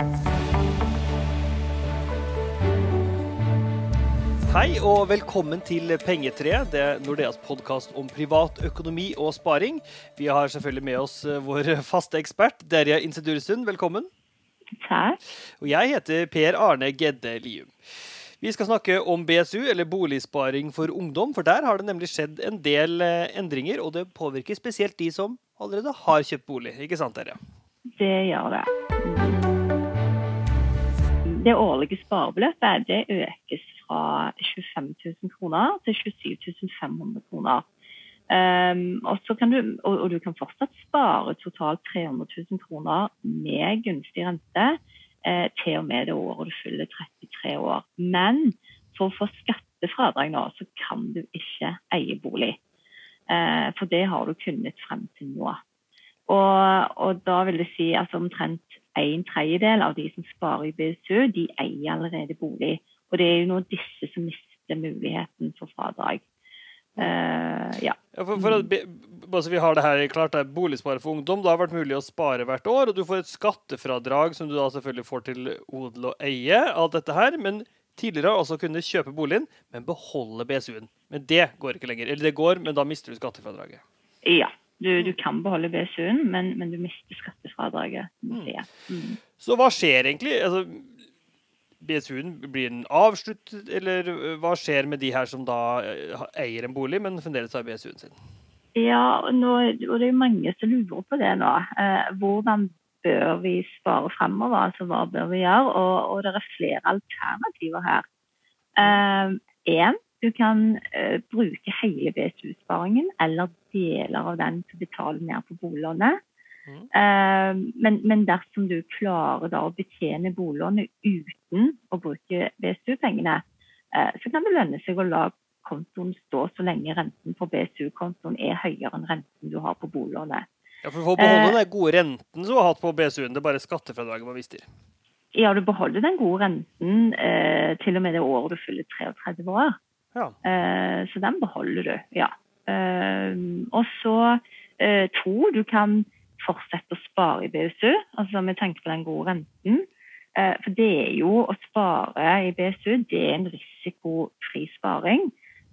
Hei og velkommen til Pengetreet, det er Nordeas podkast om privat økonomi og sparing. Vi har selvfølgelig med oss eh, vår faste ekspert Derja Insedurstund. Velkommen. Takk. Og jeg heter Per Arne Gedde Lium. Vi skal snakke om BSU, eller boligsparing for ungdom, for der har det nemlig skjedd en del eh, endringer, og det påvirker spesielt de som allerede har kjøpt bolig. Ikke sant, Derja? Det gjør det. Det årlige sparebeløpet det økes fra 25 000 kroner til 27 500 kroner. Um, og, du, og, og, du kan fortsatt spare totalt 300 000 kroner med gunstig rente eh, til og med det året du fyller 33 år. Men for å få skattefradrag nå, så kan du ikke eie bolig. Eh, for det har du kunnet frem til nå. Og, og da vil det si at omtrent en tredjedel av de som sparer i BSU, de eier allerede bolig. Og det er jo nå disse som mister muligheten for fradrag. Uh, ja. ja for, for at, altså vi har det her klart, det er Boligspare for ungdom. Det har vært mulig å spare hvert år, og du får et skattefradrag som du da selvfølgelig får til odel og eie. Alt dette her, men tidligere har også kunnet kjøpe boligen, men beholde BSU-en. Men det går ikke lenger. Eller det går, men da mister du skattefradraget. Ja. Du, du kan beholde BSU-en, men, men, du mister skattefradraget. Mm. Mm. Så hva skjer egentlig? Altså, BSU-en, blir den avsluttet, eller øh, hva skjer med de her som da øh, eier en bolig, men fremdeles har BSU-en sin? Ja, nå, og det er mange som lurer på det nå. Eh, hvordan bør vi spare fremover? Altså hva bør vi gjøre? Og, og det er flere alternativer her. Én, eh, du kan eh, bruke hele BSU-sparingen eller deler av den til å betale ned på boliglånet. Mm. Uh, men, men, dersom du klarer da å betjene boliglånet uten å bruke BSU-pengene, uh, så kan det lønne seg å la kontoen stå så lenge renten på BSU-kontoen er høyere enn renten du har på boliglånet. Ja, for Du får beholde uh, den gode renten du har hatt på BSU-en, det er bare skattefradraget man mister? Ja, du beholder den gode renten til og med det året du fyller 33 år. Ja. så den beholder du, ja. og så to, du kan fortsette å spare i BSU, altså med tanke på den gode renten. Eh, for det er jo å spare i BSU det er en risikofri sparing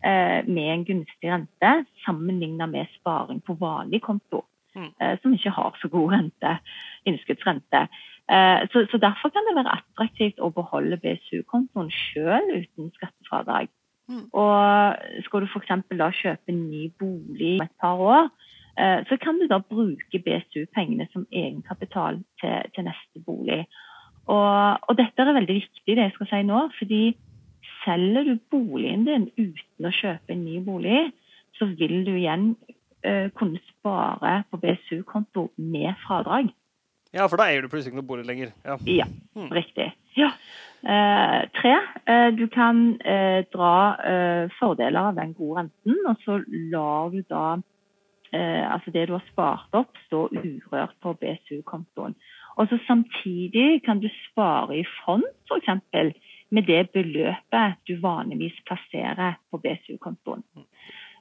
eh, med en gunstig rente sammenlignet med sparing på vanlig konto, mm. Eh, som ikke har så god rente, innskuddsrente. Så, så, derfor kan det være attraktivt å beholde BSU-kontoen selv uten skattefradrag. Mm. Og skal du f.eks. da kjøpe en ny bolig om et par år, Eh, så kan du da bruke BSU-pengene som egenkapital til, til neste bolig. Og, og, dette er veldig viktig, det jeg skal si nå. fordi selger du boligen din uten å kjøpe en ny bolig, så vil du igjen uh, kunne spare på BSU-konto med fradrag. Ja, for da eier du plutselig ikke noe bolig lenger. Ja, ja hmm. riktig. Ja. Uh, tre, uh, du kan dra fordeler av den gode renten, og så lar du da eh, altså det du har spart opp, stå urørt på BSU-kontoen. Og så Samtidig kan du spare i fond, f.eks. med det beløpet du vanligvis plasserer på BSU-kontoen.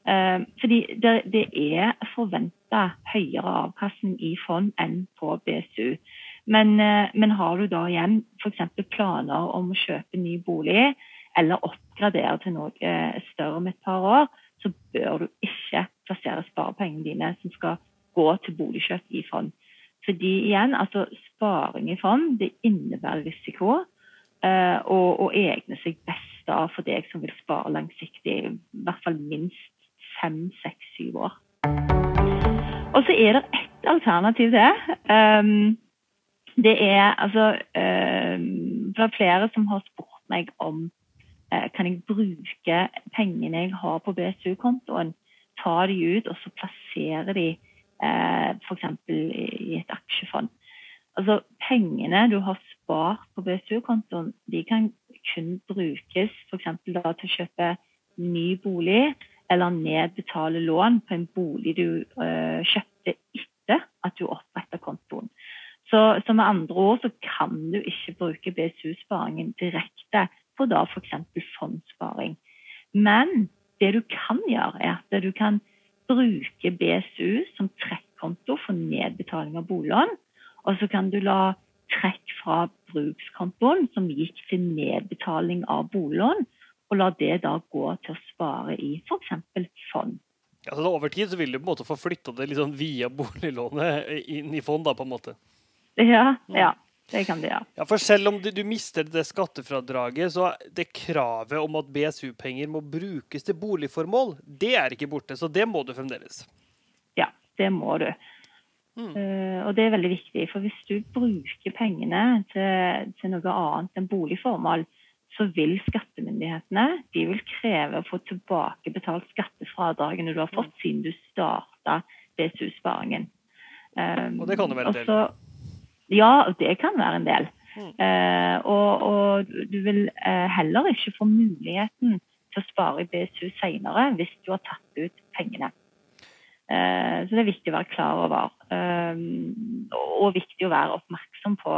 Eh, fordi det er forventa høyere avkastning i fond enn på BSU. Men, eh, men har du da igjen f.eks. planer om å kjøpe ny bolig, eller oppgradere til noe eh, større om et par år, så bør du ikke plassere sparepengene dine som skal gå til boligkjøp i fond. Fordi igjen, altså sparing i fond det innebærer risiko uh, og, og egner seg best da for deg som vil spare langsiktig, i hvert fall minst fem, seks, syv år. Og så er det ett alternativ til. Um, det er altså um, Det er flere som har spurt meg om Eh, kan jeg bruke pengene jeg har på BSU-kontoen, ta de ut og så plassere de eh, f.eks. i et aksjefond. Altså Pengene du har spart på BSU-kontoen, de kan kun brukes f.eks. til å kjøpe ny bolig eller nedbetale lån på en bolig du øh, kjøpte etter at du kontoen. Så, så, med andre ord så kan du ikke bruke BSU-sparingen direkte på da f.eks. fondssparing. Men det du kan gjøre, er at du kan bruke BSU som trekkonto for nedbetaling av boliglån. Og så kan du la trekk fra brukskontoen som gikk til nedbetaling av boliglån, og la det da gå til å spare i f.eks. fond. Ja, så Over tid så vil du på en måte få flytta det liksom via boliglånet inn i fond, da, på en måte? Ja, ja. Det kan det gjøre. Ja, for selv om du, du mister det skattefradraget, så det kravet om at BSU-penger må brukes til boligformål, det er ikke borte. Så det må du fremdeles. Ja, det må du. Mm. Uh, og det er veldig viktig. For hvis du bruker pengene til, til noe annet enn boligformål, så vil skattemyndighetene de vil kreve å få tilbakebetalt skattefradragene du har fått mm. siden du starta BSU-sparingen. Um, og det kan jo være en del? Ja, det kan være en del. Mm. Uh, og, og, du vil uh, heller ikke få muligheten til å spare i BSU senere hvis du har tatt ut pengene. Uh, så det er viktig å være klar over. Og viktig å være oppmerksom på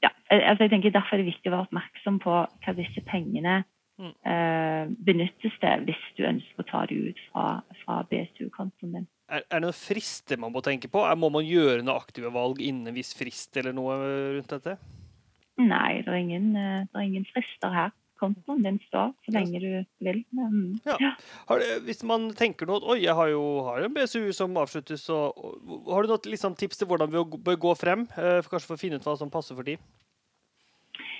ja, altså jeg tenker Derfor er det viktig å være oppmerksom på hva disse pengene mm. eh, benyttes det hvis du ønsker å ta det ut fra, fra BSU-kontoen din. Er, er, det noen frister man må tenke på? Må man gjøre noen aktive valg innen en viss frist eller noe rundt dette? Nei, det er ingen, eh, det er ingen frister her. Kontoen din står så lenge du vil. Mm. Ja. Det, hvis man tenker noe Oi, jeg har jo har en BSU som avsluttes. Og, og, har du noen liksom, tips til hvordan vi bør gå frem? Eh, for kanskje for å finne ut hva som passer for de?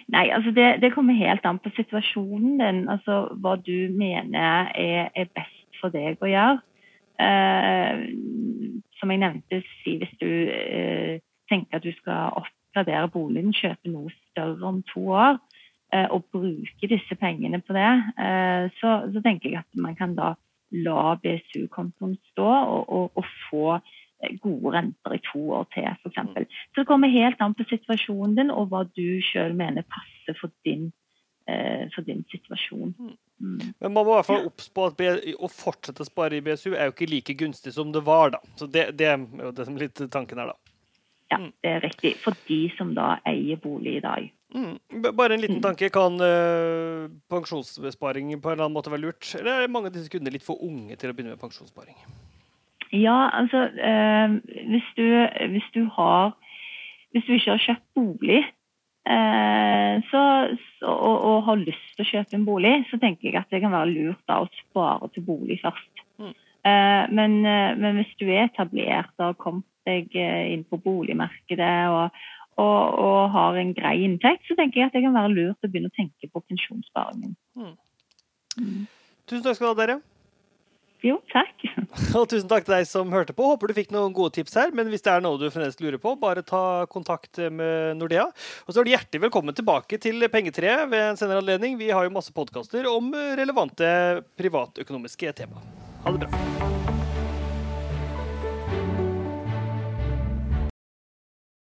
Nei, altså det, det, kommer helt an på situasjonen din. Altså hva du mener er, er best for deg å gjøre. Eh, som jeg nevnte, si hvis du eh, tenker at du skal oppgradere boligen, kjøpe noe større om to år, eh, og bruke disse pengene på det, eh, så, så, tenker jeg at man kan da la BSU-kontoen stå og, og, og få gode renter i to år til, f.eks. Mm. Så det kommer helt an på situasjonen din og hva du sjøl mener passer for din, eh, for din situasjon. Mm. mm. Men man må i hvert fall obs på at å fortsette å spare i BSU er jo ikke like gunstig som det var. da. Så Det, det er jo det som er litt tanken her, da. Ja, mm. det er riktig. For de som da eier bolig i dag. Mm. Bare en liten tanke. Kan uh, pensjonssparing på en eller annen måte være lurt? Eller er mange av disse kundene litt for unge til å begynne med pensjonssparing? Ja, altså eh, hvis, du, hvis, du, har Hvis du ikke har kjøpt bolig eh, så, og, og, har lyst til å kjøpe en bolig, så tenker jeg at det kan være lurt da, å spare til bolig først. Mm. Eh, men, eh, men, hvis du er etablert og har kommet deg eh, inn på boligmarkedet og, og, og, har en grei inntekt, så tenker jeg at det kan være lurt å begynne å tenke på pensjonssparingen. Mm. Mm. Tusen takk skal du ha, dere. Jo, takk. Og tusen takk til deg som hørte på. Håper du fikk noen gode tips her. Men hvis det er noe du fremdeles lurer på, bare ta kontakt med Nordea. Og så er du hjertelig velkommen tilbake til Pengetreet ved en senere anledning. Vi har jo masse podkaster om relevante privatøkonomiske tema. Ha det bra.